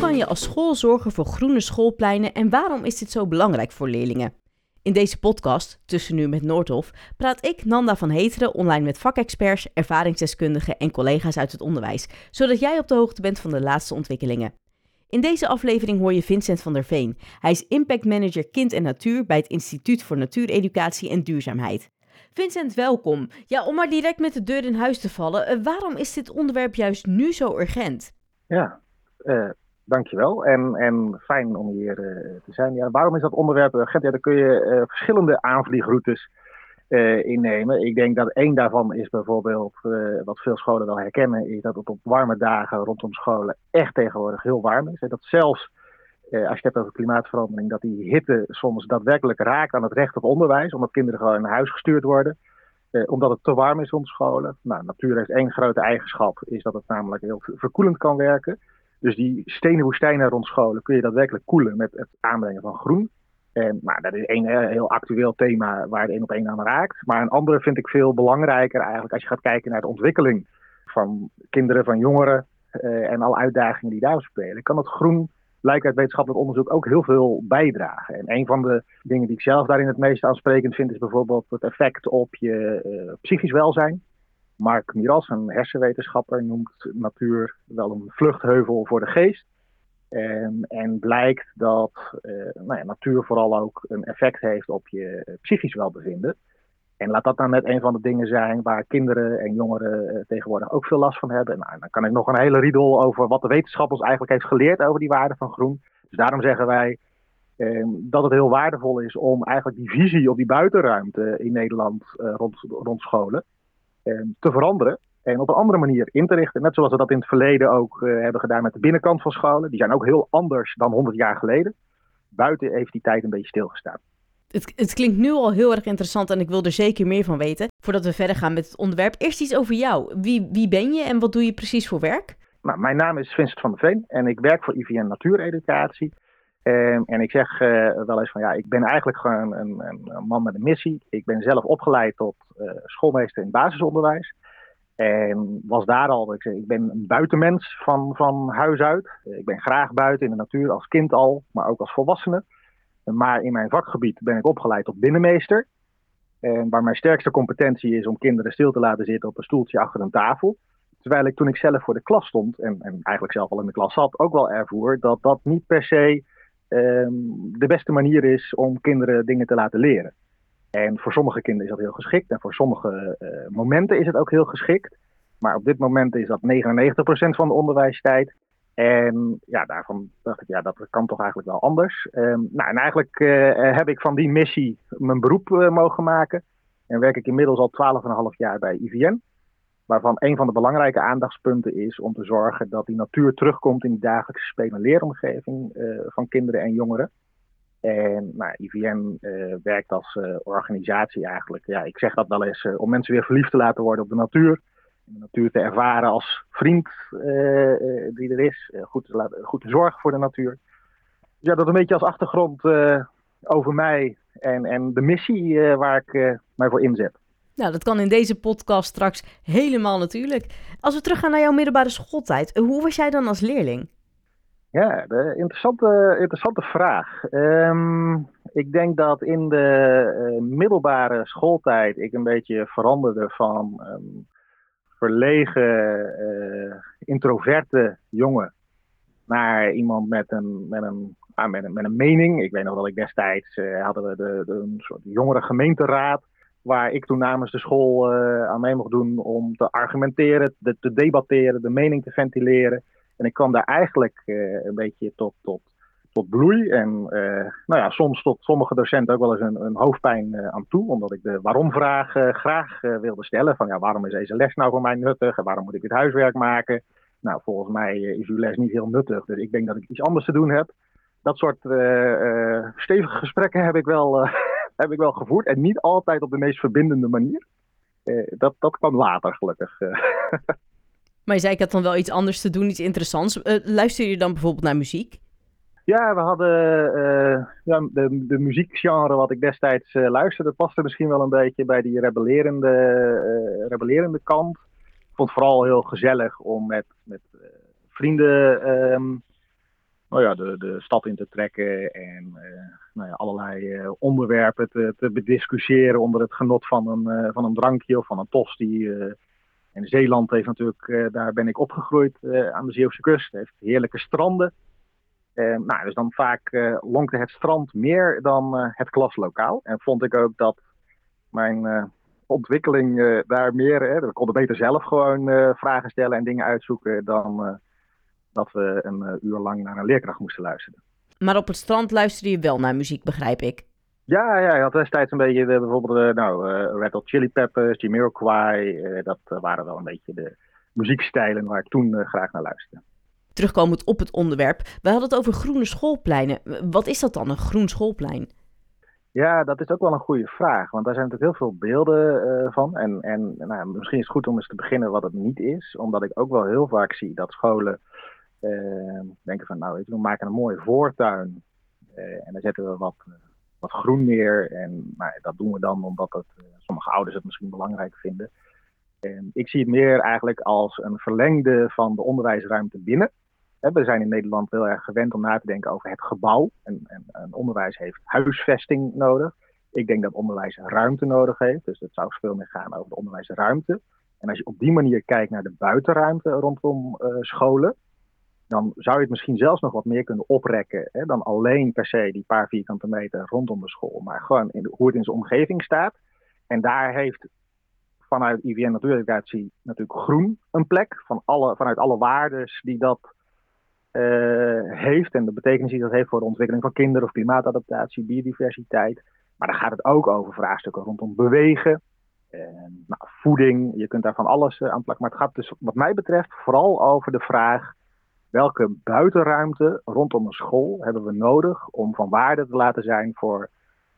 kan je als school zorgen voor groene schoolpleinen en waarom is dit zo belangrijk voor leerlingen? In deze podcast, Tussen Nu met Noordhof, praat ik, Nanda van Heteren, online met vakexperts, ervaringsdeskundigen en collega's uit het onderwijs, zodat jij op de hoogte bent van de laatste ontwikkelingen. In deze aflevering hoor je Vincent van der Veen. Hij is Impact Manager Kind en Natuur bij het Instituut voor Natuureducatie en Duurzaamheid. Vincent, welkom. Ja, om maar direct met de deur in huis te vallen, eh, waarom is dit onderwerp juist nu zo urgent? Ja, uh, dankjewel. En, en fijn om hier uh, te zijn. Ja, waarom is dat onderwerp urgent? Ja, daar kun je verschillende aanvliegroutes innemen. Ik denk dat één daarvan is bijvoorbeeld, wat veel scholen wel herkennen, is dat het op warme dagen rondom scholen echt tegenwoordig heel warm is. Dat zelfs als je het hebt over klimaatverandering, dat die hitte soms daadwerkelijk raakt aan het recht op onderwijs, omdat kinderen gewoon naar huis gestuurd worden. omdat het te warm is rond scholen. Nou, natuur heeft één grote eigenschap, is dat het namelijk heel verkoelend kan werken. Dus die stenen woestijnen rond scholen kun je daadwerkelijk koelen met het aanbrengen van groen. En nou, dat is één heel actueel thema waar het één op één aan raakt. Maar een andere vind ik veel belangrijker eigenlijk als je gaat kijken naar de ontwikkeling van kinderen, van jongeren uh, en alle uitdagingen die daar spelen. Kan het groen, lijkt uit wetenschappelijk onderzoek, ook heel veel bijdragen. En een van de dingen die ik zelf daarin het meest aansprekend vind is bijvoorbeeld het effect op je uh, psychisch welzijn. Mark Miras, een hersenwetenschapper, noemt natuur wel een vluchtheuvel voor de geest. En, en blijkt dat uh, nou ja, natuur vooral ook een effect heeft op je psychisch welbevinden. En laat dat nou net een van de dingen zijn waar kinderen en jongeren uh, tegenwoordig ook veel last van hebben. Nou, dan kan ik nog een hele riedel over wat de wetenschap ons eigenlijk heeft geleerd over die waarde van groen. Dus daarom zeggen wij uh, dat het heel waardevol is om eigenlijk die visie op die buitenruimte in Nederland rond, rond scholen te veranderen. En op een andere manier in te richten. Net zoals we dat in het verleden ook eh, hebben gedaan met de binnenkant van scholen. Die zijn ook heel anders dan 100 jaar geleden. Buiten heeft die tijd een beetje stilgestaan. Het, het, klinkt nu al heel erg interessant en ik wil er zeker meer van weten. Voordat we verder gaan met het onderwerp, eerst iets over jou. Wie, wie ben je en wat doe je precies voor werk? Nou, mijn naam is Vincent van der Veen en ik werk voor IVN Natuureducatie. Um, en ik zeg uh, wel eens van ja, ik ben eigenlijk gewoon een, een, man met een missie. Ik ben zelf opgeleid tot uh, schoolmeester in basisonderwijs. En was daar al, ik, zeg, ik ben een buitenmens van, van huis uit. Ik ben graag buiten in de natuur, als kind al, maar ook als volwassene. Maar in mijn vakgebied ben ik opgeleid tot binnenmeester. En waar mijn sterkste competentie is om kinderen stil te laten zitten op een stoeltje achter een tafel. Terwijl ik toen ik zelf voor de klas stond, en, en eigenlijk zelf al in de klas zat, ook wel ervoer dat dat niet per se de beste manier is om kinderen dingen te laten leren. En voor sommige kinderen is dat heel geschikt en voor sommige uh, momenten is het ook heel geschikt. Maar op dit moment is dat 99% van de onderwijstijd. En ja, daarvan dacht ik, ja, dat kan toch eigenlijk wel anders. Um, nou, en eigenlijk uh, heb ik van die missie mijn beroep mogen maken. En werk ik inmiddels al 12,5 jaar bij IVN waarvan een van de belangrijke aandachtspunten is om te zorgen dat die natuur terugkomt in die dagelijkse spelen- en leeromgeving uh, van kinderen en jongeren. En nou, IVN uh, werkt als uh, organisatie eigenlijk, ja, ik zeg dat wel eens, om mensen weer verliefd te laten worden op de natuur. De natuur te ervaren als vriend die er is, goed, te laten, goed te zorgen voor de natuur. Dus ja, dat een beetje als achtergrond over mij en, en de missie waar ik mij voor inzet. Nou, dat kan in deze podcast straks helemaal natuurlijk. Als we teruggaan naar jouw middelbare schooltijd, hoe was jij dan als leerling? Ja, de interessante, interessante vraag. Um, ik denk dat in de uh, middelbare schooltijd ik een beetje veranderde van um, verlegen, introverte jongen naar iemand met een, met een, ah, met een, met een mening. Ik weet nog dat ik destijds hadden we de, de, een soort jongere gemeenteraad waar ik toen namens de school uh, aan mee mocht doen om te argumenteren, te, te, debatteren, de mening te ventileren. En ik kwam daar eigenlijk uh, een beetje tot, tot, tot bloei. En uh, nou ja, soms tot sommige docenten ook wel eens een, een hoofdpijn aan toe, omdat ik de waarom-vraag graag wilde stellen. Van ja, waarom is deze les nou voor mij nuttig en waarom moet ik dit huiswerk maken? Nou, volgens mij is uw les niet heel nuttig, dus ik denk dat ik iets anders te doen heb. Dat soort stevige gesprekken heb ik wel heb ik wel gevoerd. En niet altijd op de meest verbindende manier. Uh, dat, dat kwam later, gelukkig. Eh. maar je zei, ik had dan wel iets anders te doen, iets interessants. Uh, luister je dan bijvoorbeeld naar muziek? Ja, we hadden ja, de, de muziekgenre wat ik destijds luisterde, paste misschien wel een beetje bij die rebellerende, rebellerende kant. Ik vond het vooral heel gezellig om met, met vrienden um, nou ja, de, de stad in te trekken en nou ja, allerlei onderwerpen te, te bediscussiëren onder het genot van een, van een drankje of van een tosti. en Zeeland heeft natuurlijk, daar ben ik opgegroeid aan de Zeeuwse kust, heeft heerlijke stranden. nou, dus dan vaak lonkte het strand meer dan het klaslokaal. En vond ik ook dat mijn ontwikkeling uh, daar meer. Hè, we konden beter zelf gewoon uh, vragen stellen en dingen uitzoeken dan uh, dat we een uur lang naar een leerkracht moesten luisteren. Maar op het strand luisterde je wel naar muziek, begrijp ik. Ja, ja, je had destijds een beetje de, bijvoorbeeld nou, Red Hot Chili Peppers, Jamiroquai. dat waren wel een beetje de muziekstijlen waar ik toen graag naar luisterde. Terugkomend op het onderwerp, we hadden het over groene schoolpleinen. Wat is dat dan, een groen schoolplein? Ja, dat is ook wel een goede vraag. Want daar zijn natuurlijk heel veel beelden uh, van. En, en nou, misschien is het goed om eens te beginnen wat het niet is. Omdat ik ook wel heel vaak zie dat scholen uh, denken van... nou, we maken een mooie voortuin. Uh, en dan zetten we wat, wat groen neer. En nou, dat doen we dan omdat het, sommige ouders het misschien belangrijk vinden. En ik zie het meer eigenlijk als een verlengde van de onderwijsruimte binnen. We zijn in Nederland heel erg gewend om na te denken over het gebouw. En, en, onderwijs heeft huisvesting nodig. Ik denk dat onderwijs ruimte nodig heeft. Dus het zou veel meer gaan over de onderwijsruimte. En als je op die manier kijkt naar de buitenruimte rondom scholen, dan zou je het misschien zelfs nog wat meer kunnen oprekken hè, dan alleen per se die paar vierkante meter rondom de school, maar gewoon in de, hoe het in zijn omgeving staat. En daar heeft vanuit IVN Natuureducatie natuurlijk groen een plek, van alle, vanuit alle waardes die dat uh, heeft en de betekenis die dat heeft voor de ontwikkeling van kinderen of klimaatadaptatie, biodiversiteit. Maar dan gaat het ook over vraagstukken rondom bewegen, uh, nou, voeding. Je kunt daar van alles uh, aan plakken. Maar het gaat dus, wat mij betreft, vooral over de vraag: welke buitenruimte rondom een school hebben we nodig om van waarde te laten zijn voor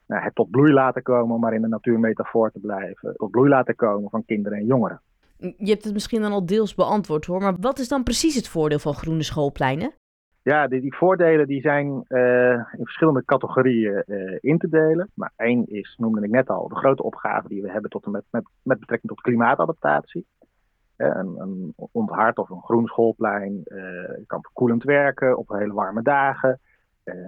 nou, het tot bloei laten komen, maar in de natuurmetafoor te blijven, tot bloei laten komen van kinderen en jongeren. Je hebt het misschien dan al deels beantwoord hoor, maar wat is dan precies het voordeel van groene schoolpleinen? Ja, die, die voordelen die zijn uh, in verschillende categorieën uh, in te delen. Maar één is, noemde ik net al, de grote opgave die we hebben tot en met, met, met betrekking tot klimaatadaptatie. Een, een onthard of een groen schoolplein kan verkoelend werken op hele warme dagen.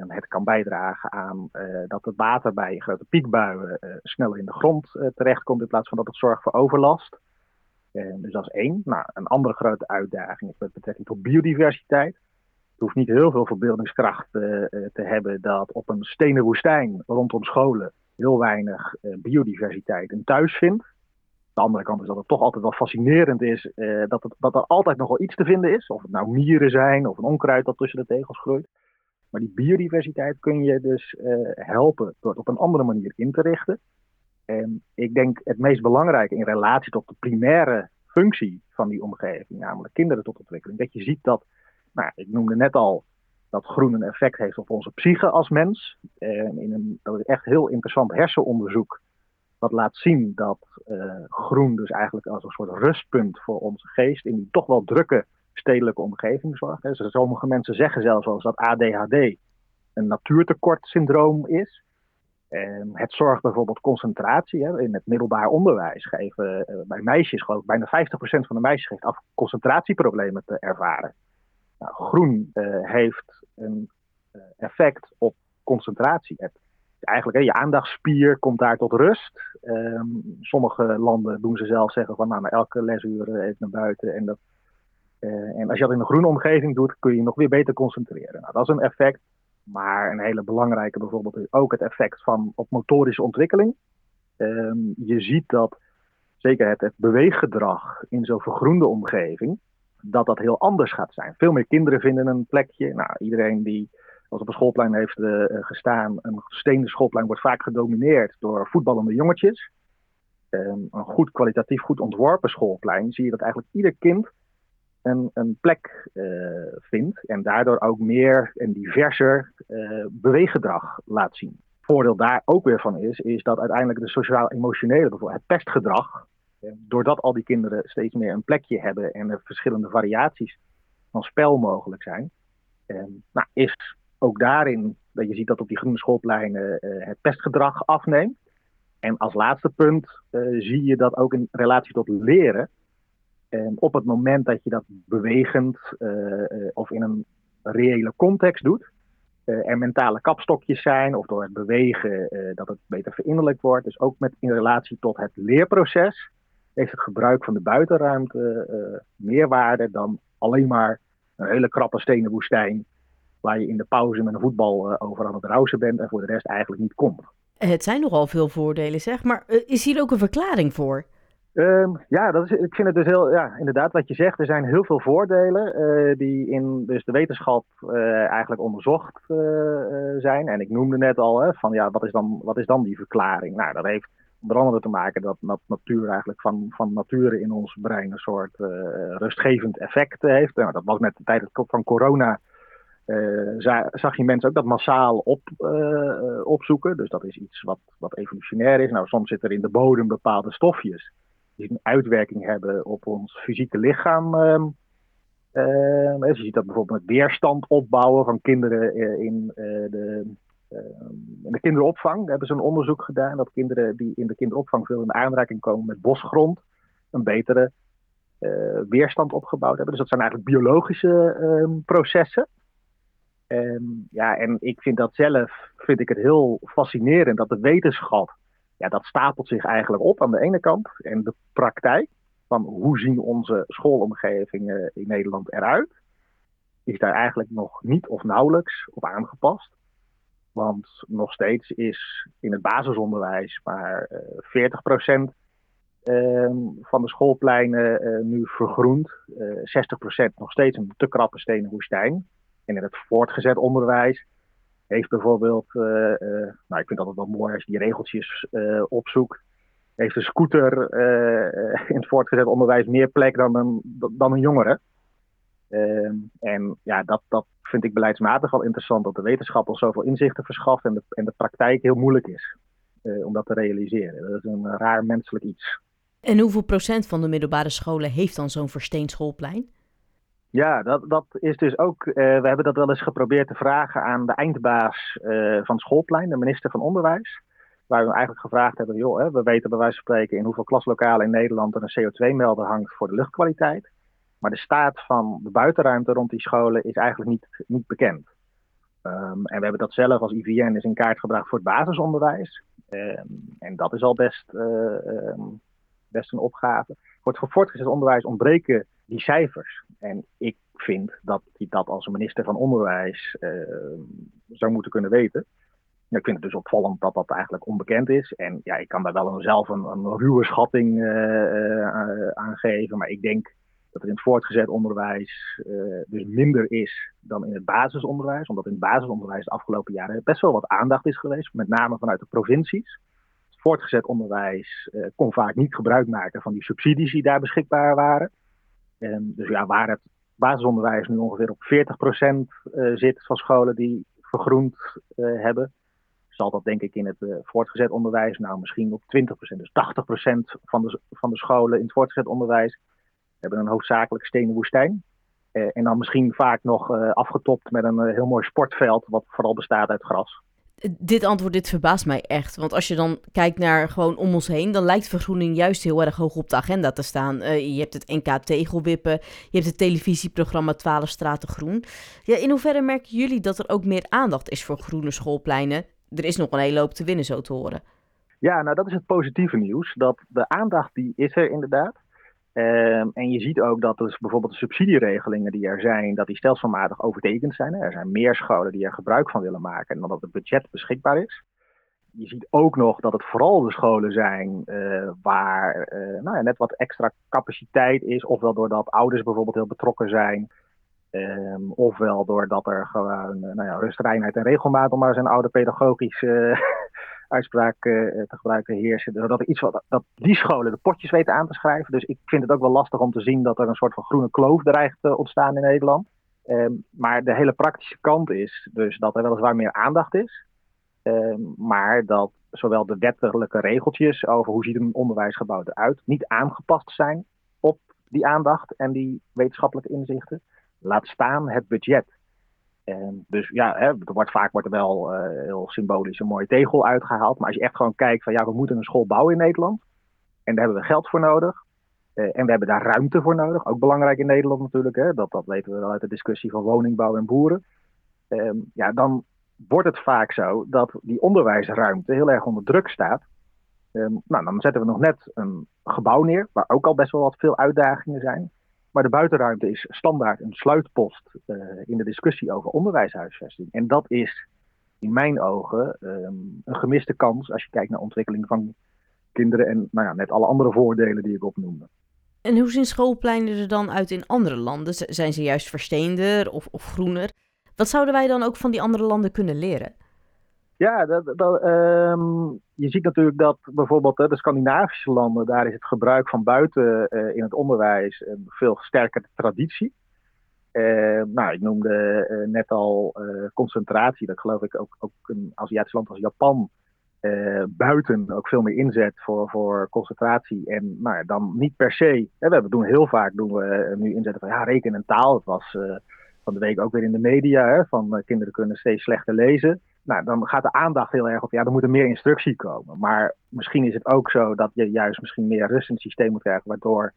het kan bijdragen aan dat het water bij grote piekbuien sneller in de grond terechtkomt in plaats van dat het zorgt voor overlast. Dus dat is één. Nou, een andere grote uitdaging is met betrekking tot biodiversiteit. Het hoeft niet heel veel verbeeldingskracht te hebben dat op een stenen woestijn rondom scholen heel weinig biodiversiteit een thuis vindt. De andere kant is dat het toch altijd wel fascinerend is dat, het, dat er altijd nog wel iets te vinden is. Of het nou mieren zijn of een onkruid dat tussen de tegels groeit. Maar die biodiversiteit kun je dus helpen door het op een andere manier in te richten. En ik denk het meest belangrijke in relatie tot de primaire functie van die omgeving, namelijk kinderen tot ontwikkeling, dat je ziet dat, nou, ik noemde net al dat groen een effect heeft op onze psyche als mens. En in een dat is echt heel interessant hersenonderzoek dat laat zien dat uh, groen dus eigenlijk als een soort rustpunt voor onze geest in die toch wel drukke stedelijke omgeving zorgt. Dus sommige mensen zeggen zelfs wel dat ADHD een natuurtekortsyndroom is. En het zorgt bijvoorbeeld concentratie. Hè. In het middelbaar onderwijs geven uh, bij meisjes, geloof ik, bijna 50% van de meisjes geeft af concentratieproblemen te ervaren. Nou, groen uh, heeft een effect op concentratie. Eigenlijk, hè, je aandachtspier komt daar tot rust. Um, sommige landen doen ze zelf zeggen van nou, na elke lesuur even naar buiten. En, dat, en als je dat in een groene omgeving doet, kun je je nog weer beter concentreren. Nou, dat is een effect. Maar een hele belangrijke bijvoorbeeld is ook het effect van op motorische ontwikkeling. Um, je ziet dat zeker het, het beweeggedrag in zo'n vergroende omgeving, dat dat heel anders gaat zijn. Veel meer kinderen vinden een plekje. Nou, iedereen die als op een schoolplein heeft uh, gestaan, een stenen schoolplein wordt vaak gedomineerd door voetballende jongetjes. Um, een goed kwalitatief goed ontworpen schoolplein zie je dat eigenlijk ieder kind een, een plek uh, vindt en daardoor ook meer en diverser uh, beweeggedrag laat zien. Voordeel daar ook weer van is, is dat uiteindelijk de sociaal-emotionele, bijvoorbeeld het pestgedrag, doordat al die kinderen steeds meer een plekje hebben en er verschillende variaties van spel mogelijk zijn, nou, is ook daarin dat je ziet dat op die groene schoolpleinen het pestgedrag afneemt. En als laatste punt zie je dat ook in relatie tot leren en op het moment dat je dat bewegend of in een reële context doet. Er mentale kapstokjes zijn of door het bewegen dat het beter verinnerlijk wordt. Dus ook met, in relatie tot het leerproces heeft het gebruik van de buitenruimte uh, meer waarde dan alleen maar een hele krappe stenen woestijn waar je in de pauze met een voetbal over aan het rousen bent en voor de rest eigenlijk niet komt. Het zijn nogal veel voordelen zeg, maar is hier ook een verklaring voor? Um, ja, dat is, ik vind het dus heel, ja, inderdaad wat je zegt. Er zijn heel veel voordelen uh, die in dus de wetenschap uh, eigenlijk onderzocht uh, zijn. En ik noemde net al hè, van ja, wat is, dan, wat is dan die verklaring? Nou, dat heeft onder andere te maken dat, dat natuur eigenlijk van, van nature in ons brein een soort rustgevend effect heeft. Nou, dat was met de tijd van corona. Zag je mensen ook dat massaal op, opzoeken. Dus dat is iets wat, wat evolutionair is. Nou, soms zit er in de bodem bepaalde stofjes die een uitwerking hebben op ons fysieke lichaam. Um, uh, je ziet dat bijvoorbeeld met weerstand opbouwen van kinderen eh, in, de, ehm, in de kinderopvang. Daar hebben ze een onderzoek gedaan dat kinderen die in de kinderopvang veel in aanraking komen met bosgrond, een betere weerstand opgebouwd hebben. Dus dat zijn eigenlijk biologische ehm, processen. ja, en ik vind dat zelf vind ik het heel fascinerend dat de wetenschap ja, dat stapelt zich eigenlijk op aan de ene kant. En de praktijk van hoe zien onze schoolomgevingen in Nederland eruit, is daar eigenlijk nog niet of nauwelijks op aangepast. Want nog steeds is in het basisonderwijs maar uh, 40% uh, van de schoolpleinen uh, nu vergroend. Uh, eh, 60% nog steeds een te krappe stenen woestijn. En in het voortgezet onderwijs heeft bijvoorbeeld, uh, uh, nou ik vind dat wel mooi als je die regeltjes uh, opzoekt, heeft een scooter in het voortgezet onderwijs meer plek dan een, dan een jongere. Ehm, en ja, dat, dat vind ik beleidsmatig wel interessant, dat de wetenschap al zoveel inzichten verschaft en de, en de praktijk heel moeilijk is om dat te realiseren. Dat is een raar menselijk iets. En hoeveel procent van de middelbare scholen heeft dan zo'n versteend schoolplein? Ja, dat, dat is dus ook. Uh, we hebben dat wel eens geprobeerd te vragen aan de eindbaas uh, van schoolplein, de minister van Onderwijs. Waar we eigenlijk gevraagd hebben: joh, hè, we weten bij wijze van spreken in hoeveel klaslokalen in Nederland er een CO2-melder hangt voor de luchtkwaliteit. Maar de staat van de buitenruimte rond die scholen is eigenlijk niet, niet bekend. Um, en we hebben dat zelf als IVN eens in kaart gebracht voor het basisonderwijs. Um, en dat is al best, uh, um, best een opgave. Voor het voortgezet onderwijs ontbreken die cijfers. En ik vind dat hij dat als minister van Onderwijs uh, zou moeten kunnen weten. ik vind het dus opvallend dat dat eigenlijk onbekend is. En ja, ik kan daar wel een, zelf een, een ruwe schatting uh, aan geven. Maar ik denk dat er in het voortgezet onderwijs dus minder is dan in het basisonderwijs. Omdat in het basisonderwijs de afgelopen jaren best wel wat aandacht is geweest. Met name vanuit de provincies. Het voortgezet onderwijs kon vaak niet gebruik maken van die subsidies die daar beschikbaar waren. En dus ja, waar het basisonderwijs nu ongeveer op 40% uh, zit van scholen die vergroend uh, hebben, zal dat denk ik in het uh, voortgezet onderwijs nou misschien op 20%. Dus 80% van de, van de scholen in het voortgezet onderwijs hebben een hoofdzakelijk stenen woestijn. en dan misschien vaak nog afgetopt met een heel mooi sportveld, wat vooral bestaat uit gras dit antwoord, dit verbaast mij echt. Want als je dan kijkt naar gewoon om ons heen, dan lijkt vergroening juist heel erg hoog op de agenda te staan. Uh, je hebt het NK Tegelwippen, je hebt het televisieprogramma 12 Straten Groen. Ja, in hoeverre merken jullie dat er ook meer aandacht is voor groene schoolpleinen? Er is nog een hele hoop te winnen, zo te horen. Ja, nou dat is het positieve nieuws. Dat de aandacht die is er inderdaad. Um, en je ziet ook dat dus bijvoorbeeld de subsidieregelingen die er zijn, dat die stelselmatig overtekend zijn. Er zijn meer scholen die er gebruik van willen maken dan dat het budget beschikbaar is. Je ziet ook nog dat het vooral de scholen zijn uh, waar uh, nou ja, net wat extra capaciteit is. Ofwel doordat ouders bijvoorbeeld heel betrokken zijn. Um, ofwel doordat er gewoon uh, nou ja, rust, reinheid en regelmaat, om maar zijn oude pedagogische uitspraak uh, te gebruiken heersen. Dat, er iets wat, dat die scholen de potjes weten aan te schrijven. Dus ik vind het ook wel lastig om te zien dat er een soort van groene kloof dreigt te ontstaan in Nederland. Um, maar de hele praktische kant is dus dat er weliswaar meer aandacht is. Um, maar dat zowel de wettelijke regeltjes over hoe ziet een onderwijsgebouw eruit niet aangepast zijn op die aandacht en die wetenschappelijke inzichten. Laat staan het budget. En dus ja, hè, er wordt, vaak wordt er wel uh, heel symbolisch een mooie tegel uitgehaald. Maar als je echt gewoon kijkt van ja, we moeten een school bouwen in Nederland. En daar hebben we geld voor nodig. en we hebben daar ruimte voor nodig. Ook belangrijk in Nederland natuurlijk. Hè? Dat, dat weten we wel uit de discussie van woningbouw en boeren. Ehm, ja, dan wordt het vaak zo dat die onderwijsruimte heel erg onder druk staat. Ehm, nou, dan zetten we nog net een gebouw neer, waar ook al best wel wat veel uitdagingen zijn. Maar de buitenruimte is standaard een sluitpost uh, in de discussie over onderwijshuisvesting. En dat is in mijn ogen um, een gemiste kans als je kijkt naar ontwikkeling van kinderen en nou ja, net alle andere voordelen die ik opnoemde. En hoe zien schoolpleinen er dan uit in andere landen? Zijn ze juist versteender of, of groener? Wat zouden wij dan ook van die andere landen kunnen leren? Ja, dat, dat, um, je ziet natuurlijk dat bijvoorbeeld de Scandinavische landen, daar is het gebruik van buiten uh, in het onderwijs een veel sterkere traditie. Uh, nou, ik noemde uh, net al concentratie, dat geloof ik ook, ook een Aziatisch land als Japan buiten ook veel meer inzet voor, voor concentratie. En nou, dan niet per se, hè, we doen heel vaak doen we nu inzetten van ja, rekenen en taal. Het was van de week ook weer in de media, hè, van kinderen kunnen steeds slechter lezen nou, dan gaat de aandacht heel erg op, ja, er moet er meer instructie komen. Maar misschien is het ook zo dat je juist misschien meer rust in het systeem moet krijgen, waardoor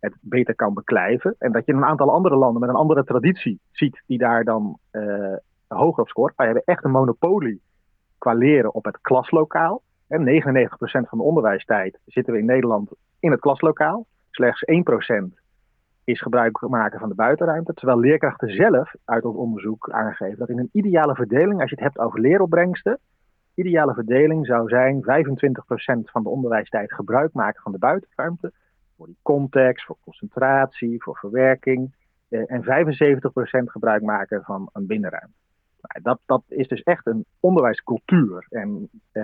het beter kan beklijven. En dat je een aantal andere landen met een andere traditie ziet, die daar dan uh, hoger op scoort. Wij hebben echt een monopolie qua leren op het klaslokaal. En 99% van de onderwijstijd zitten we in Nederland in het klaslokaal. Slechts 1% is gebruik maken van de buitenruimte. Terwijl leerkrachten zelf uit ons onderzoek aangeven dat in een ideale verdeling, als je het hebt over leeropbrengsten, ideale verdeling zou zijn 25% van de onderwijstijd gebruik maken van de buitenruimte. Voor die context, voor concentratie, voor verwerking. Eh, en 75% gebruik maken van een binnenruimte. Nou, dat, dat is dus echt een onderwijscultuur. En eh,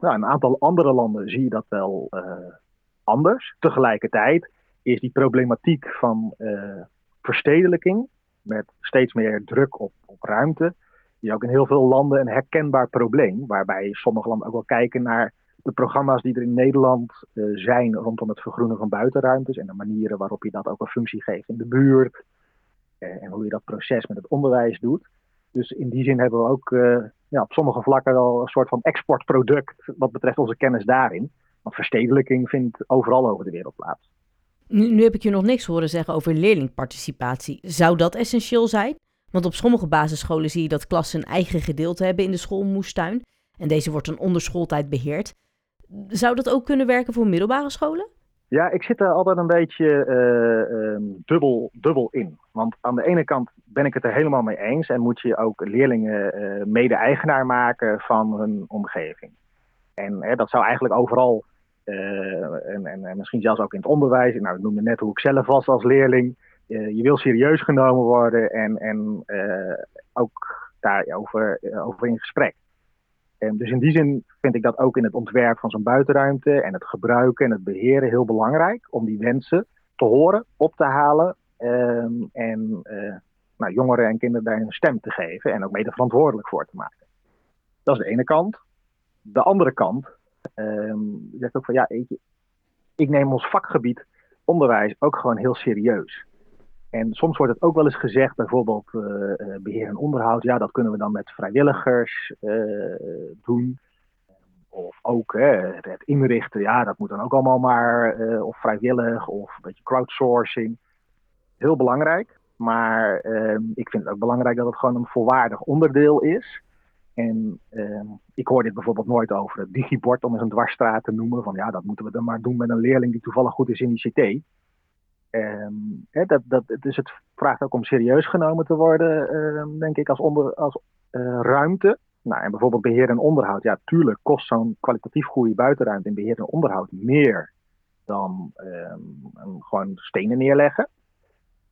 nou, een aantal andere landen zie je dat wel uh, anders. Tegelijkertijd is die problematiek van uh, verstedelijking, met steeds meer druk op, op ruimte, is ook in heel veel landen een herkenbaar probleem. Waarbij sommige landen ook wel kijken naar de programma's die er in Nederland uh, zijn rondom het vergroenen van buitenruimtes en de manieren waarop je dat ook een functie geeft in de buurt. Uh, en hoe je dat proces met het onderwijs doet. Dus in die zin hebben we ook ja, op sommige vlakken wel een soort van exportproduct wat betreft onze kennis daarin. Want verstedelijking vindt overal over de wereld plaats. Nu, heb ik je nog niks horen zeggen over leerlingparticipatie. Zou dat essentieel zijn? Want op sommige basisscholen zie je dat klassen een eigen gedeelte hebben in de schoolmoestuin. En deze wordt dan onder schooltijd beheerd. Zou dat ook kunnen werken voor middelbare scholen? Ja, ik zit er altijd een beetje uh, uh, dubbel, dubbel in. Want aan de ene kant ben ik het er helemaal mee eens en moet je ook leerlingen uh, mede-eigenaar maken van hun omgeving. En dat zou eigenlijk overal en, en, en, misschien zelfs ook in het onderwijs. Nou, ik noemde net hoe ik zelf was als leerling. Uh, je wil serieus genomen worden en, en uh, ook daarover over in gesprek. En dus in die zin vind ik dat ook in het ontwerp van zo'n buitenruimte en het gebruiken en het beheren heel belangrijk om die wensen te horen, op te halen um, en nou, jongeren en kinderen daar een stem te geven en ook mede verantwoordelijk voor te maken. Dat is de ene kant. De andere kant um, zegt ook van ja, ik, ik neem ons vakgebied onderwijs ook gewoon heel serieus. En soms wordt het ook wel eens gezegd, bijvoorbeeld uh, beheer en onderhoud, ja, dat kunnen we dan met vrijwilligers uh, doen. Of ook het inrichten, ja, dat moet dan ook allemaal maar of vrijwillig of een beetje crowdsourcing. Heel belangrijk, maar ehm, ik vind het ook belangrijk dat het gewoon een volwaardig onderdeel is. En uh, ik hoor dit bijvoorbeeld nooit over het digibord, om eens een dwarsstraat te noemen. Van ja, dat moeten we dan maar doen met een leerling die toevallig goed is in ICT. Ehm, hè, dat, dat, dus het vraagt ook om serieus genomen te worden, uh, denk ik, als, onder, als uh, ruimte. Nou, en bijvoorbeeld beheer en onderhoud. Ja, tuurlijk kost zo'n kwalitatief goede buitenruimte in beheer en onderhoud meer dan gewoon stenen neerleggen.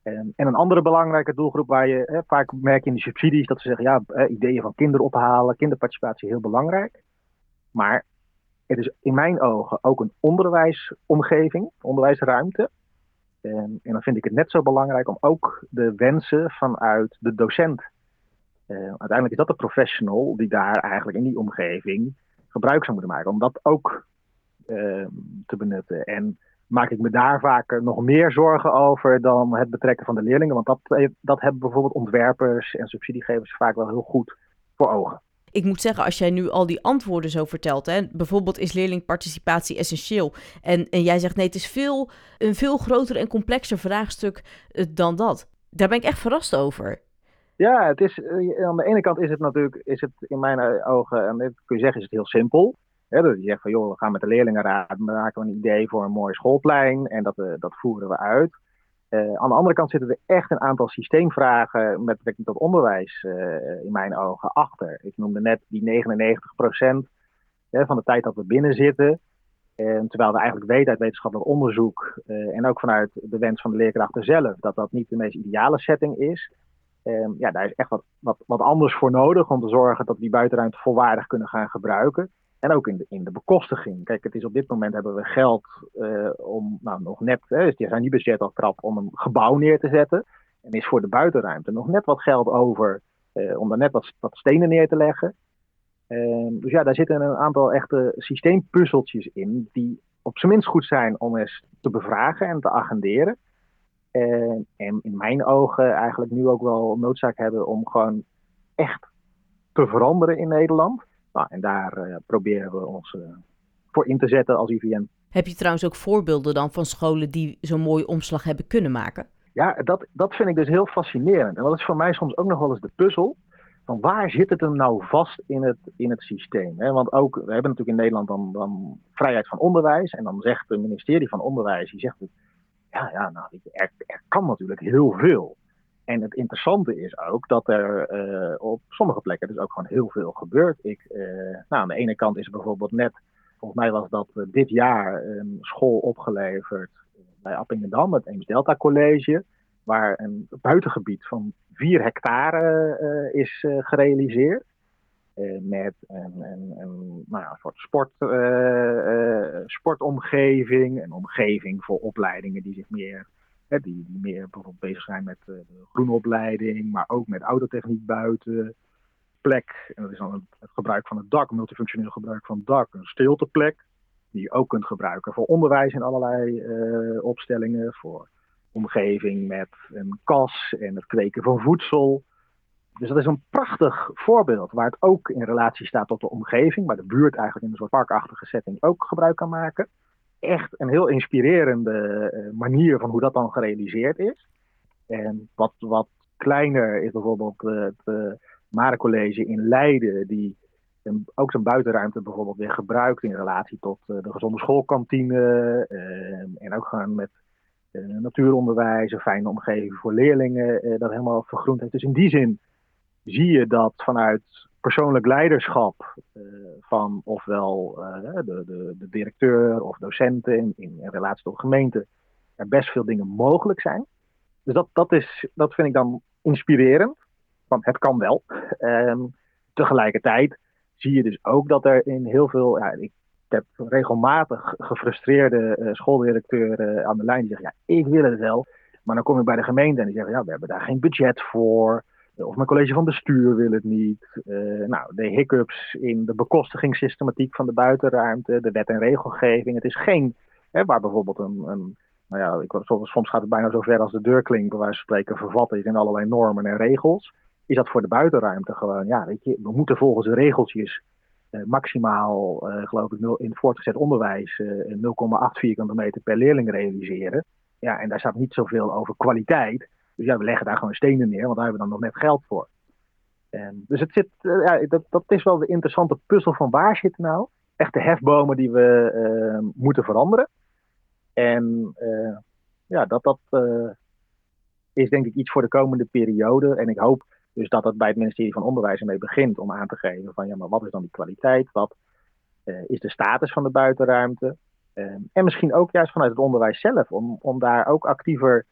En, en, een andere belangrijke doelgroep waar je hè, vaak merkt in de subsidies dat ze zeggen, ja, ideeën van kinderen ophalen, kinderparticipatie heel belangrijk. Maar het is in mijn ogen ook een onderwijsomgeving, onderwijsruimte. En, en dan vind ik het net zo belangrijk om ook de wensen vanuit de docent. Uh, uiteindelijk is dat de professional die daar eigenlijk in die omgeving gebruik zou moeten maken, om dat ook uh, te benutten. En maak ik me daar vaak nog meer zorgen over dan het betrekken van de leerlingen. Want dat, dat hebben bijvoorbeeld ontwerpers en subsidiegevers vaak wel heel goed voor ogen. Ik moet zeggen, als jij nu al die antwoorden zo vertelt, hè, bijvoorbeeld is leerlingparticipatie essentieel. En, en jij zegt nee, het is veel, een veel groter en complexer vraagstuk eh, dan dat. Daar ben ik echt verrast over. Ja, het is, eh, aan de ene kant is het natuurlijk, is het in mijn ogen, en kun je zeggen, is het heel simpel. Hè, dat je zegt van joh, we gaan met de leerlingenraad, maken we een idee voor een mooi schoolplein en dat, dat voeren we uit. Uh, aan de andere kant zitten er echt een aantal systeemvragen met betrekking tot onderwijs uh, in mijn ogen achter. Ik noemde net die 99% hè, van de tijd dat we binnen zitten. En terwijl we eigenlijk weten uit wetenschappelijk onderzoek en ook vanuit de wens van de leerkrachten zelf dat dat niet de meest ideale setting is. Ehm, ja, daar is echt wat, wat, wat anders voor nodig om te zorgen dat we die buitenruimte volwaardig kunnen gaan gebruiken. En ook in de, in de bekostiging. Kijk, het is op dit moment hebben we geld uh, om, nou nog net, hè, dus die zijn niet budget al krap om een gebouw neer te zetten. En is voor de buitenruimte nog net wat geld over uh, om daar net wat, wat stenen neer te leggen. Uh, dus ja, daar zitten een aantal echte systeempuzzeltjes in die op zijn minst goed zijn om eens te bevragen en te agenderen. en in mijn ogen eigenlijk nu ook wel noodzaak hebben om gewoon echt te veranderen in Nederland. Nou, en daar uh, proberen we ons uh, voor in te zetten als IVN. Heb je trouwens ook voorbeelden dan van scholen die zo'n mooie omslag hebben kunnen maken? Ja, dat, dat vind ik dus heel fascinerend. En dat is voor mij soms ook nog wel eens de puzzel. Van waar zit het hem nou vast in het, in het systeem? Hè? Want ook, we hebben natuurlijk in Nederland dan, dan vrijheid van onderwijs. En dan zegt het ministerie van Onderwijs, die zegt, ja, ja nou, er, er kan natuurlijk heel veel. En het interessante is ook dat er uh, op sommige plekken dus ook gewoon heel veel gebeurt. Ik, uh, nou, aan de ene kant is er bijvoorbeeld net, volgens mij was dat uh, dit jaar een school opgeleverd bij Appingedam, het Eems Delta College, waar een buitengebied van 4 hectare is gerealiseerd. met een, een, nou een soort sport, sportomgeving, een omgeving voor opleidingen die zich meer Die, meer bijvoorbeeld bezig zijn met uh, de groenopleiding, maar ook met autotechniek buiten. Plek, en dat is dan het gebruik van het dak, multifunctioneel gebruik van het dak, een stilteplek, die je ook kunt gebruiken voor onderwijs in allerlei uh, opstellingen, voor omgeving met een kas en het kweken van voedsel. Dus dat is een prachtig voorbeeld waar het ook in relatie staat tot de omgeving, maar de buurt eigenlijk in een soort parkachtige setting ook gebruik kan maken echt een heel inspirerende uh, manier van hoe dat dan gerealiseerd is. En wat, wat kleiner is bijvoorbeeld het uh, Mare College in Leiden, die ook zijn buitenruimte bijvoorbeeld weer gebruikt in relatie tot de gezonde schoolkantine. en ook gewoon met natuuronderwijs, een fijne omgeving voor leerlingen, dat helemaal vergroend heeft. Dus in die zin zie je dat vanuit persoonlijk leiderschap uh, van ofwel uh, de, de, de, directeur of docenten in, in, relatie tot de gemeente er best veel dingen mogelijk zijn. Dus dat, dat, is, dat vind ik dan inspirerend. Want het kan wel. Um, tegelijkertijd zie je dus ook dat er in heel veel. Ja, ik heb regelmatig gefrustreerde uh, schooldirecteuren aan de lijn die zeggen: Ja, ik wil het wel. Maar dan kom ik bij de gemeente en die zeggen: Ja, we hebben daar geen budget voor. Of mijn college van bestuur wil het niet. Uh, nou, de hiccups in de bekostigingssystematiek van de buitenruimte, de wet en regelgeving. Het is geen, hè, waar bijvoorbeeld een, een nou ja, ik, soms gaat het bijna zo ver als de deurklink, wijze van spreken, vervat is in allerlei normen en regels. Is dat voor de buitenruimte gewoon, ja, weet je, we moeten volgens de regeltjes uh, maximaal, uh, geloof ik, in het voortgezet onderwijs 0,8 vierkante meter per leerling realiseren. Ja, en daar staat niet zoveel over kwaliteit. Dus ja, we leggen daar gewoon stenen neer, want daar hebben we dan nog net geld voor. En, dus het zit, uh, ja, dat, dat is wel de interessante puzzel van waar zitten nou echt de hefbomen die we uh, moeten veranderen. En uh, ja, dat, dat is denk ik iets voor de komende periode. En ik hoop dus dat het bij het ministerie van Onderwijs ermee begint om aan te geven van ja, maar wat is dan die kwaliteit? Wat is de status van de buitenruimte? en misschien ook juist vanuit het onderwijs zelf, om, om daar ook actiever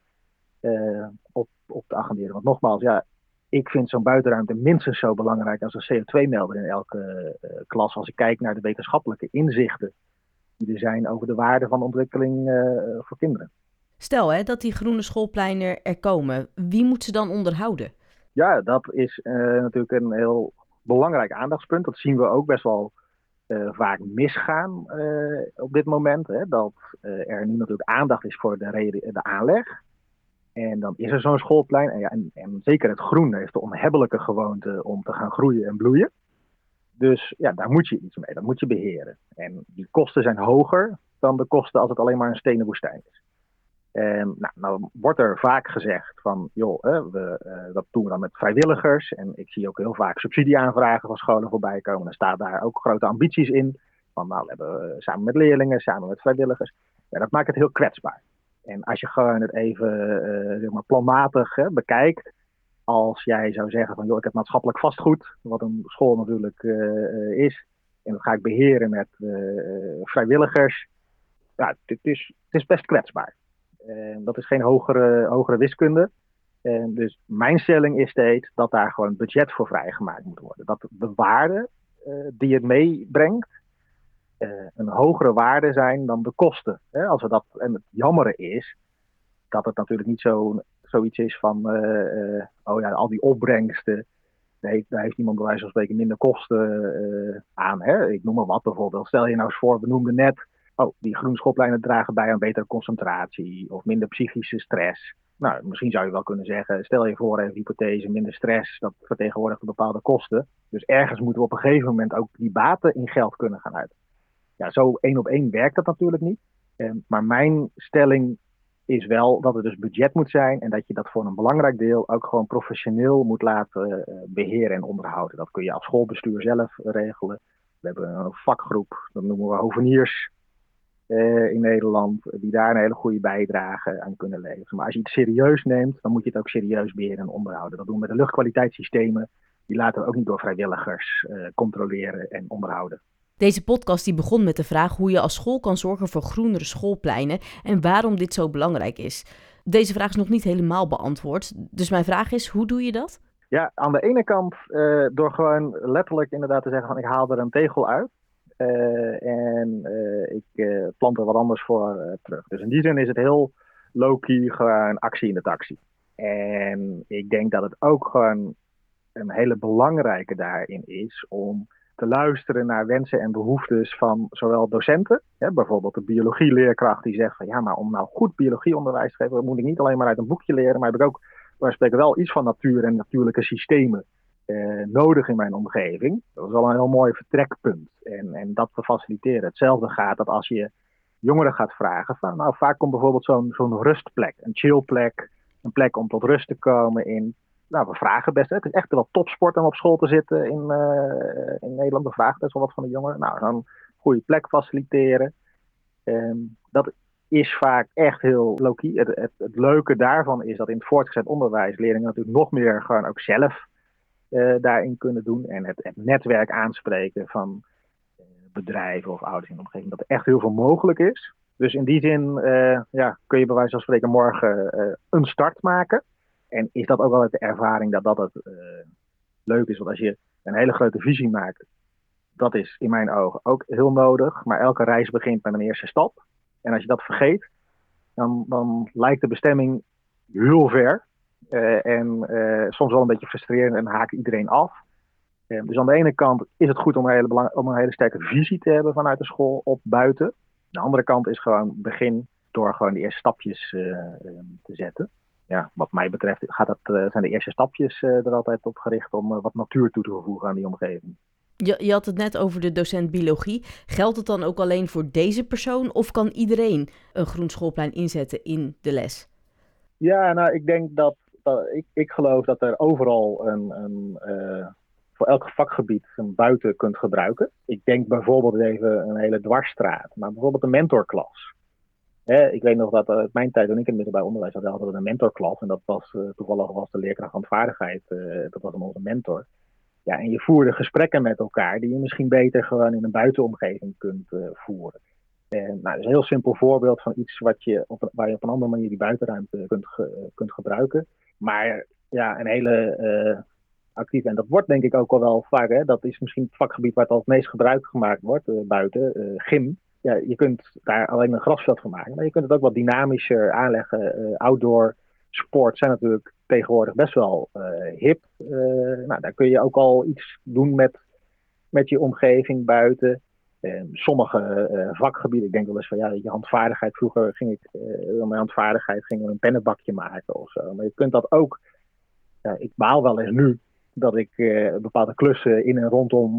uh, op, op te agenderen. Want nogmaals, ja, ik vind zo'n buitenruimte minstens zo belangrijk als een CO2-melder in elke uh, klas. Als ik kijk naar de wetenschappelijke inzichten die er zijn over de waarde van ontwikkeling uh, voor kinderen. Stel hè, dat die groene schoolpleinen er komen, wie moet ze dan onderhouden? Ja, dat is natuurlijk een heel belangrijk aandachtspunt. Dat zien we ook best wel vaak misgaan op dit moment. Hè, dat er nu natuurlijk aandacht is voor de, de aanleg. En dan is er zo'n schoolplein. En, ja, en, en, zeker het groen heeft de onhebbelijke gewoonte om te gaan groeien en bloeien. Dus ja, daar moet je iets mee, dat moet je beheren. En die kosten zijn hoger dan de kosten als het alleen maar een stenen woestijn is. En nou, nou wordt er vaak gezegd van, joh, we, uh, dat doen we dan met vrijwilligers. En ik zie ook heel vaak subsidieaanvragen van scholen voorbij komen. Er staan daar ook grote ambities in. Van, nou, we hebben uh, samen met leerlingen, samen met vrijwilligers. Ja, dat maakt het heel kwetsbaar. En als je gewoon het even uh, zeg maar planmatig hè, bekijkt, als jij zou zeggen van, joh, ik heb maatschappelijk vastgoed, wat een school natuurlijk is, en dat ga ik beheren met vrijwilligers. Ja, het is, het is best kwetsbaar. dat is geen hogere, hogere wiskunde. dus mijn stelling is steeds dat daar gewoon budget voor vrijgemaakt moet worden. Dat de waarde die het meebrengt, een hogere waarde zijn dan de kosten. Hè? Als we dat, en het jammere is dat het natuurlijk niet zo, zoiets is van, uh, uh, oh ja, al die opbrengsten, daar heeft, daar heeft iemand bij wijze van spreken minder kosten aan. Hè? Ik noem maar wat bijvoorbeeld. Stel je nou eens voor, we noemden net, oh, die groenschoplijnen dragen bij aan betere concentratie of minder psychische stress. Nou, misschien zou je wel kunnen zeggen, stel je voor, even hypothese, minder stress, dat vertegenwoordigt bepaalde kosten. Dus ergens moeten we op een gegeven moment ook die baten in geld kunnen gaan uit ja, zo één op één werkt dat natuurlijk niet. Ehm, maar mijn stelling is wel dat er dus budget moet zijn en dat je dat voor een belangrijk deel ook gewoon professioneel moet laten uh, beheren en onderhouden. Dat kun je als schoolbestuur zelf regelen. We hebben een vakgroep, dat noemen we hoveniers uh, in Nederland, die daar een hele goede bijdrage aan kunnen leveren. Maar als je het serieus neemt, dan moet je het ook serieus beheren en onderhouden. Dat doen we met de luchtkwaliteitssystemen. Die laten we ook niet door vrijwilligers uh, controleren en onderhouden. Deze podcast die begon met de vraag hoe je als school kan zorgen voor groenere schoolpleinen en waarom dit zo belangrijk is. Deze vraag is nog niet helemaal beantwoord. Dus mijn vraag is, hoe doe je dat? Ja, aan de ene kant uh, door gewoon letterlijk inderdaad te zeggen van ik haal er een tegel uit. Uh, en uh, ik plant er wat anders voor terug. Dus in die zin is het heel low-key gewoon actie in de taxi. En ik denk dat het ook gewoon een hele belangrijke daarin is om te luisteren naar wensen en behoeftes van zowel docenten, hè, bijvoorbeeld de biologieleerkracht die zegt van ja, maar om nou goed biologieonderwijs te geven, moet ik niet alleen maar uit een boekje leren, maar heb ik ook, wij spreken wel iets van natuur en natuurlijke systemen eh, nodig in mijn omgeving. Dat is wel een heel mooi vertrekpunt en, en dat te faciliteren. Hetzelfde gaat dat als je jongeren gaat vragen van nou vaak komt bijvoorbeeld zo'n zo'n rustplek, een chillplek, een plek om tot rust te komen in nou, we vragen best. Hè. Het is echt wel topsport om op school te zitten in, uh, in Nederland. We vragen best wel wat van de jongeren. Nou, dan goede plek faciliteren. Um, dat is vaak echt heel low-key. Het, het, leuke daarvan is dat in het voortgezet onderwijs leerlingen natuurlijk nog meer gewoon ook zelf uh, daarin kunnen doen. En het, netwerk aanspreken van uh, bedrijven of ouders in de omgeving. Dat er echt heel veel mogelijk is. Dus in die zin ja, kun je bij wijze van spreken morgen een start maken. En is dat ook wel de ervaring dat dat het uh, leuk is? Want als je een hele grote visie maakt, dat is in mijn ogen ook heel nodig. Maar elke reis begint met een eerste stap. En als je dat vergeet, dan, dan lijkt de bestemming heel ver. Uh, en uh, soms wel een beetje frustrerend en haakt iedereen af. Dus aan de ene kant is het goed om een, hele om een hele sterke visie te hebben vanuit de school op buiten. De andere kant is gewoon begin door gewoon de eerste stapjes te zetten ja, wat mij betreft gaat dat, uh, zijn de eerste stapjes uh, er altijd op gericht om uh, wat natuur toe te voegen aan die omgeving. Je, je had het net over de docent biologie. Geldt het dan ook alleen voor deze persoon of kan iedereen een groen schoolplein inzetten in de les? Ja, nou, ik denk dat, dat ik, ik geloof dat er overal een, een voor elk vakgebied een buiten kunt gebruiken. Ik denk bijvoorbeeld even een hele dwarsstraat, maar bijvoorbeeld een mentorklas ik weet nog dat uh, mijn tijd, toen ik in het middelbaar onderwijs had, hadden we een mentorklas. En dat was uh, toevallig was de leerkracht vaardigheid, uh, dat was onze mentor. Ja, en je voerde gesprekken met elkaar die je misschien beter gewoon in een buitenomgeving kunt voeren. En, nou, dat is een heel simpel voorbeeld van iets wat je op, waar je op een andere manier die buitenruimte kunt, kunt gebruiken. Maar ja, een hele actief. En dat wordt denk ik ook al wel vaak. Hè, dat is misschien het vakgebied waar het het meest gebruik gemaakt wordt, buiten, gym ja, je kunt daar alleen een grasveld van maken. Maar je kunt het ook wat dynamischer aanleggen. Uh, outdoor sport zijn natuurlijk tegenwoordig best wel uh, hip. Uh, nou, daar kun je ook al iets doen met, met je omgeving buiten. sommige vakgebieden, ik denk wel eens van ja, je handvaardigheid. Vroeger ging ik, mijn handvaardigheid ging een pennenbakje maken of zo. Maar je kunt dat ook, ik baal wel eens nu dat ik bepaalde klussen in en rondom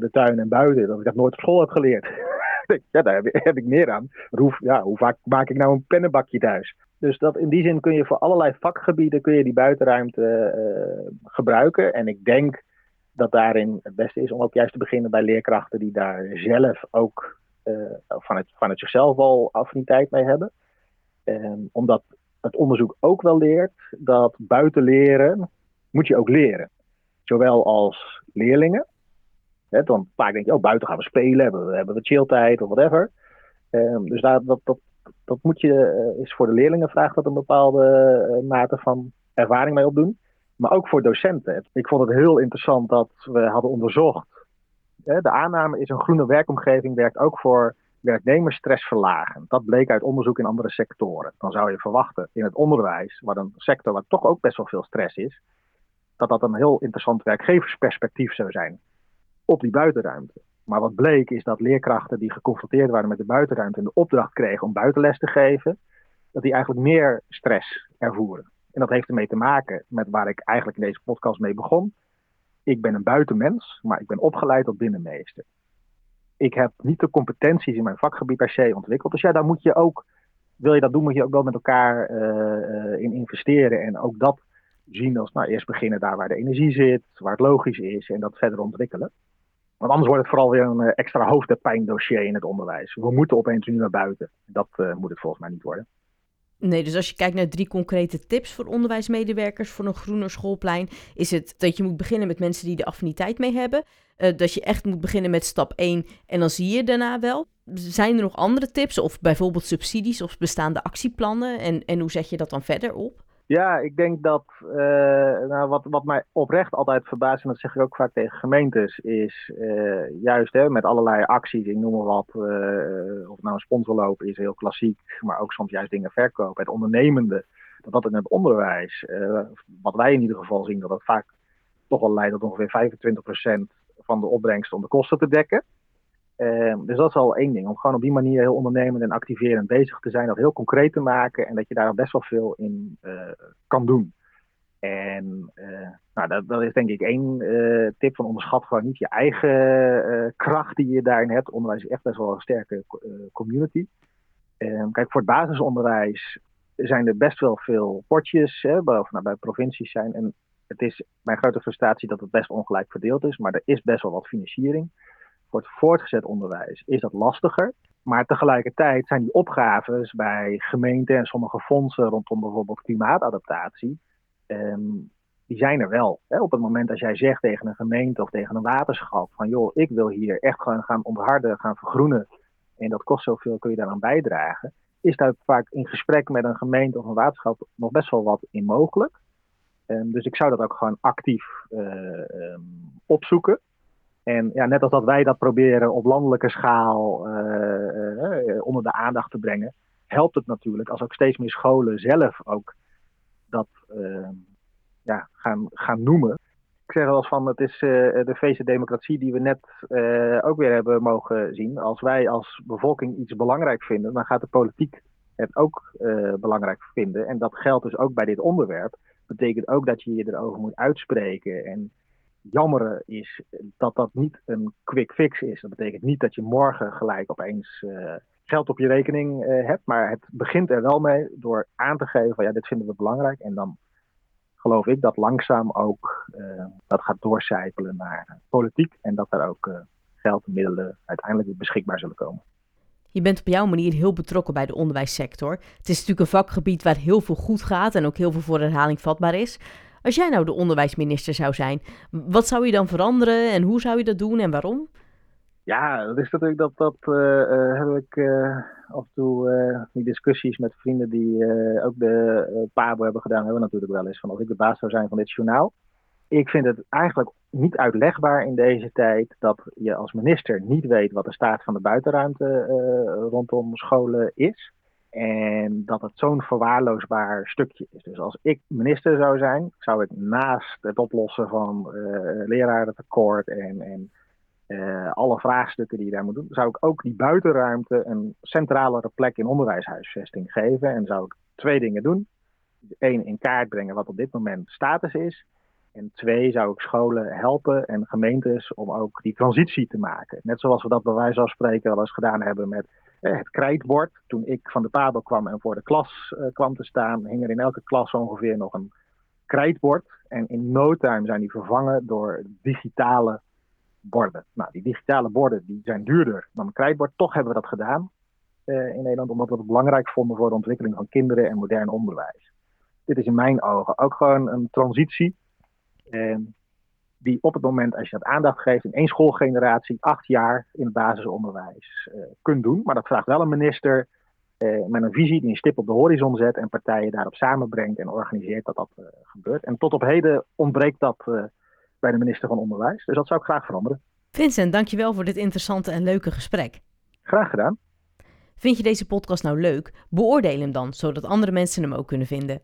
de tuin en buiten, dat ik dat nooit op school heb geleerd. ja, daar heb, ik meer aan. Hoe, ja, hoe vaak maak ik nou een pennenbakje thuis? Dus dat, in die zin kun je voor allerlei vakgebieden kun je die buitenruimte gebruiken. En ik denk dat daarin het beste is om ook juist te beginnen bij leerkrachten die daar zelf ook uh, vanuit, vanuit zichzelf al affiniteit mee hebben. Omdat het onderzoek ook wel leert dat buiten leren moet je ook leren. Zowel als leerlingen. Hè, dan vaak denk je, oh, buiten gaan we spelen, hebben we, hebben we chilltijd of whatever. Um, dus daar, dat, dat, dat moet je, uh, is voor de leerlingen vraagt dat een bepaalde uh, mate van ervaring mee opdoen maar ook voor docenten. Ik vond het heel interessant dat we hadden onderzocht. De aanname is een groene werkomgeving werkt ook voor werknemers stressverlagend. Dat bleek uit onderzoek in andere sectoren. Dan zou je verwachten in het onderwijs, waar een sector waar toch ook best wel veel stress is, dat dat een heel interessant werkgeversperspectief zou zijn op die buitenruimte. Maar wat bleek is dat leerkrachten die geconfronteerd waren met de buitenruimte en de opdracht kregen om buitenles te geven, dat die eigenlijk meer stress ervoeren. En dat heeft ermee te maken met waar ik eigenlijk in deze podcast mee begon. Ik ben een buitenmens, maar ik ben opgeleid tot binnenmeester. Ik heb niet de competenties in mijn vakgebied per se ontwikkeld. Dus ja, daar moet je ook, wil je dat doen, moet je ook wel met elkaar uh, in investeren. En ook dat zien als, nou, eerst beginnen daar waar de energie zit, waar het logisch is en dat verder ontwikkelen. Want anders wordt het vooral weer een eh, extra hoofdpijndossier in het onderwijs. We moeten opeens nu naar buiten. Dat uh, moet het volgens mij niet worden. Nee, dus als je kijkt naar drie concrete tips voor onderwijsmedewerkers voor een groener schoolplein, is het dat je moet beginnen met mensen die de affiniteit mee hebben. Uh, dat je echt moet beginnen met stap 1 en dan zie je daarna wel. Zijn er nog andere tips of bijvoorbeeld subsidies of bestaande actieplannen en, en hoe zet je dat dan verder op? Ja, ik denk dat uh, nou, wat, wat mij oprecht altijd verbaast, en dat zeg ik ook vaak tegen gemeentes, is uh, juist hè, met allerlei acties, ik noem maar wat, uh, of nou een sponsorloop is heel klassiek, maar ook soms juist dingen verkopen. Het ondernemende, dat dat in het onderwijs, wat wij in ieder geval zien, dat dat vaak toch wel leidt tot ongeveer 25% van de opbrengst om de kosten te dekken. Uh, dus dat is al één ding, om gewoon op die manier heel ondernemend en activerend bezig te zijn, dat heel concreet te maken en dat je daar best wel veel in uh, kan doen. En uh, nou, dat, dat, is denk ik één eh, tip van onderschat gewoon niet je eigen kracht die je daarin hebt. Onderwijs is echt best wel een sterke community. Ehm, kijk, voor het basisonderwijs zijn er best wel veel potjes, hè, nou, bij provincies zijn. En het is mijn grote frustratie dat het best ongelijk verdeeld is, maar er is best wel wat financiering. Voor het voortgezet onderwijs is dat lastiger. Maar tegelijkertijd zijn die opgaves bij gemeenten en sommige fondsen rondom bijvoorbeeld klimaatadaptatie, um, die zijn er wel. Hè? Op het moment als jij zegt tegen een gemeente of tegen een waterschap van joh, ik wil hier echt gewoon gaan ontharden, gaan vergroenen en dat kost zoveel, kun je daaraan bijdragen, is daar vaak in gesprek met een gemeente of een waterschap nog best wel wat in mogelijk. Um, dus ik zou dat ook gewoon actief uh, um, opzoeken. En ja, net als dat wij dat proberen op landelijke schaal uh, uh, onder de aandacht te brengen, helpt het natuurlijk als ook steeds meer scholen zelf ook dat ja, gaan, gaan noemen. Ik zeg wel eens van, het is de feest democratie die we net ook weer hebben mogen zien. Als wij als bevolking iets belangrijk vinden, dan gaat de politiek het ook belangrijk vinden. En dat geldt dus ook bij dit onderwerp. Dat betekent ook dat je je erover moet uitspreken en jammere is dat dat niet een quick fix is. Dat betekent niet dat je morgen gelijk opeens uh, geld op je rekening uh, hebt. Maar het begint er wel mee door aan te geven van ja, dit vinden we belangrijk. En dan geloof ik dat langzaam ook uh, dat gaat doorcijpelen naar politiek. En dat er ook geld en middelen uiteindelijk beschikbaar zullen komen. Je bent op jouw manier heel betrokken bij de onderwijssector. Het is natuurlijk een vakgebied waar heel veel goed gaat en ook heel veel voor herhaling vatbaar is. Als jij nou de onderwijsminister zou zijn, wat zou je dan veranderen en hoe zou je dat doen en waarom? Ja, dat is natuurlijk dat, dat uh, heb ik uh, af en toe die discussies met vrienden die ook de PABO hebben gedaan, hebben natuurlijk wel eens van als ik de baas zou zijn van dit journaal. Ik vind het eigenlijk niet uitlegbaar in deze tijd dat je als minister niet weet wat de staat van de buitenruimte rondom scholen is. En dat het zo'n verwaarloosbaar stukje is. Dus als ik minister zou zijn, zou ik naast het oplossen van uh, lerarentekort en, en uh, alle vraagstukken die je daar moet doen, zou ik ook die buitenruimte een centralere plek in onderwijshuisvesting geven. En zou ik twee dingen doen. Eén, in kaart brengen wat op dit moment status is. En twee, zou ik scholen helpen en gemeentes om ook die transitie te maken. Net zoals we dat bij wijze van spreken wel eens gedaan hebben met het krijtbord. Toen ik van de Pabo kwam en voor de klas kwam te staan, hing er in elke klas ongeveer nog een krijtbord. En in no time zijn die vervangen door digitale borden. Nou, die digitale borden die zijn duurder dan een krijtbord. Toch hebben we dat gedaan uh, in Nederland, omdat we het belangrijk vonden voor de ontwikkeling van kinderen en modern onderwijs. Dit is in mijn ogen ook gewoon een transitie. Uh, die op het moment, als je dat aandacht geeft, in één schoolgeneratie, acht jaar in het basisonderwijs uh, kunt doen. Maar dat vraagt wel een minister uh, met een visie die een stip op de horizon zet en partijen daarop samenbrengt en organiseert dat dat uh, gebeurt. En tot op heden ontbreekt dat bij de minister van Onderwijs. Dus dat zou ik graag veranderen. Vincent, dankjewel voor dit interessante en leuke gesprek. Graag gedaan. Vind je deze podcast nou leuk? Beoordeel hem dan, zodat andere mensen hem ook kunnen vinden.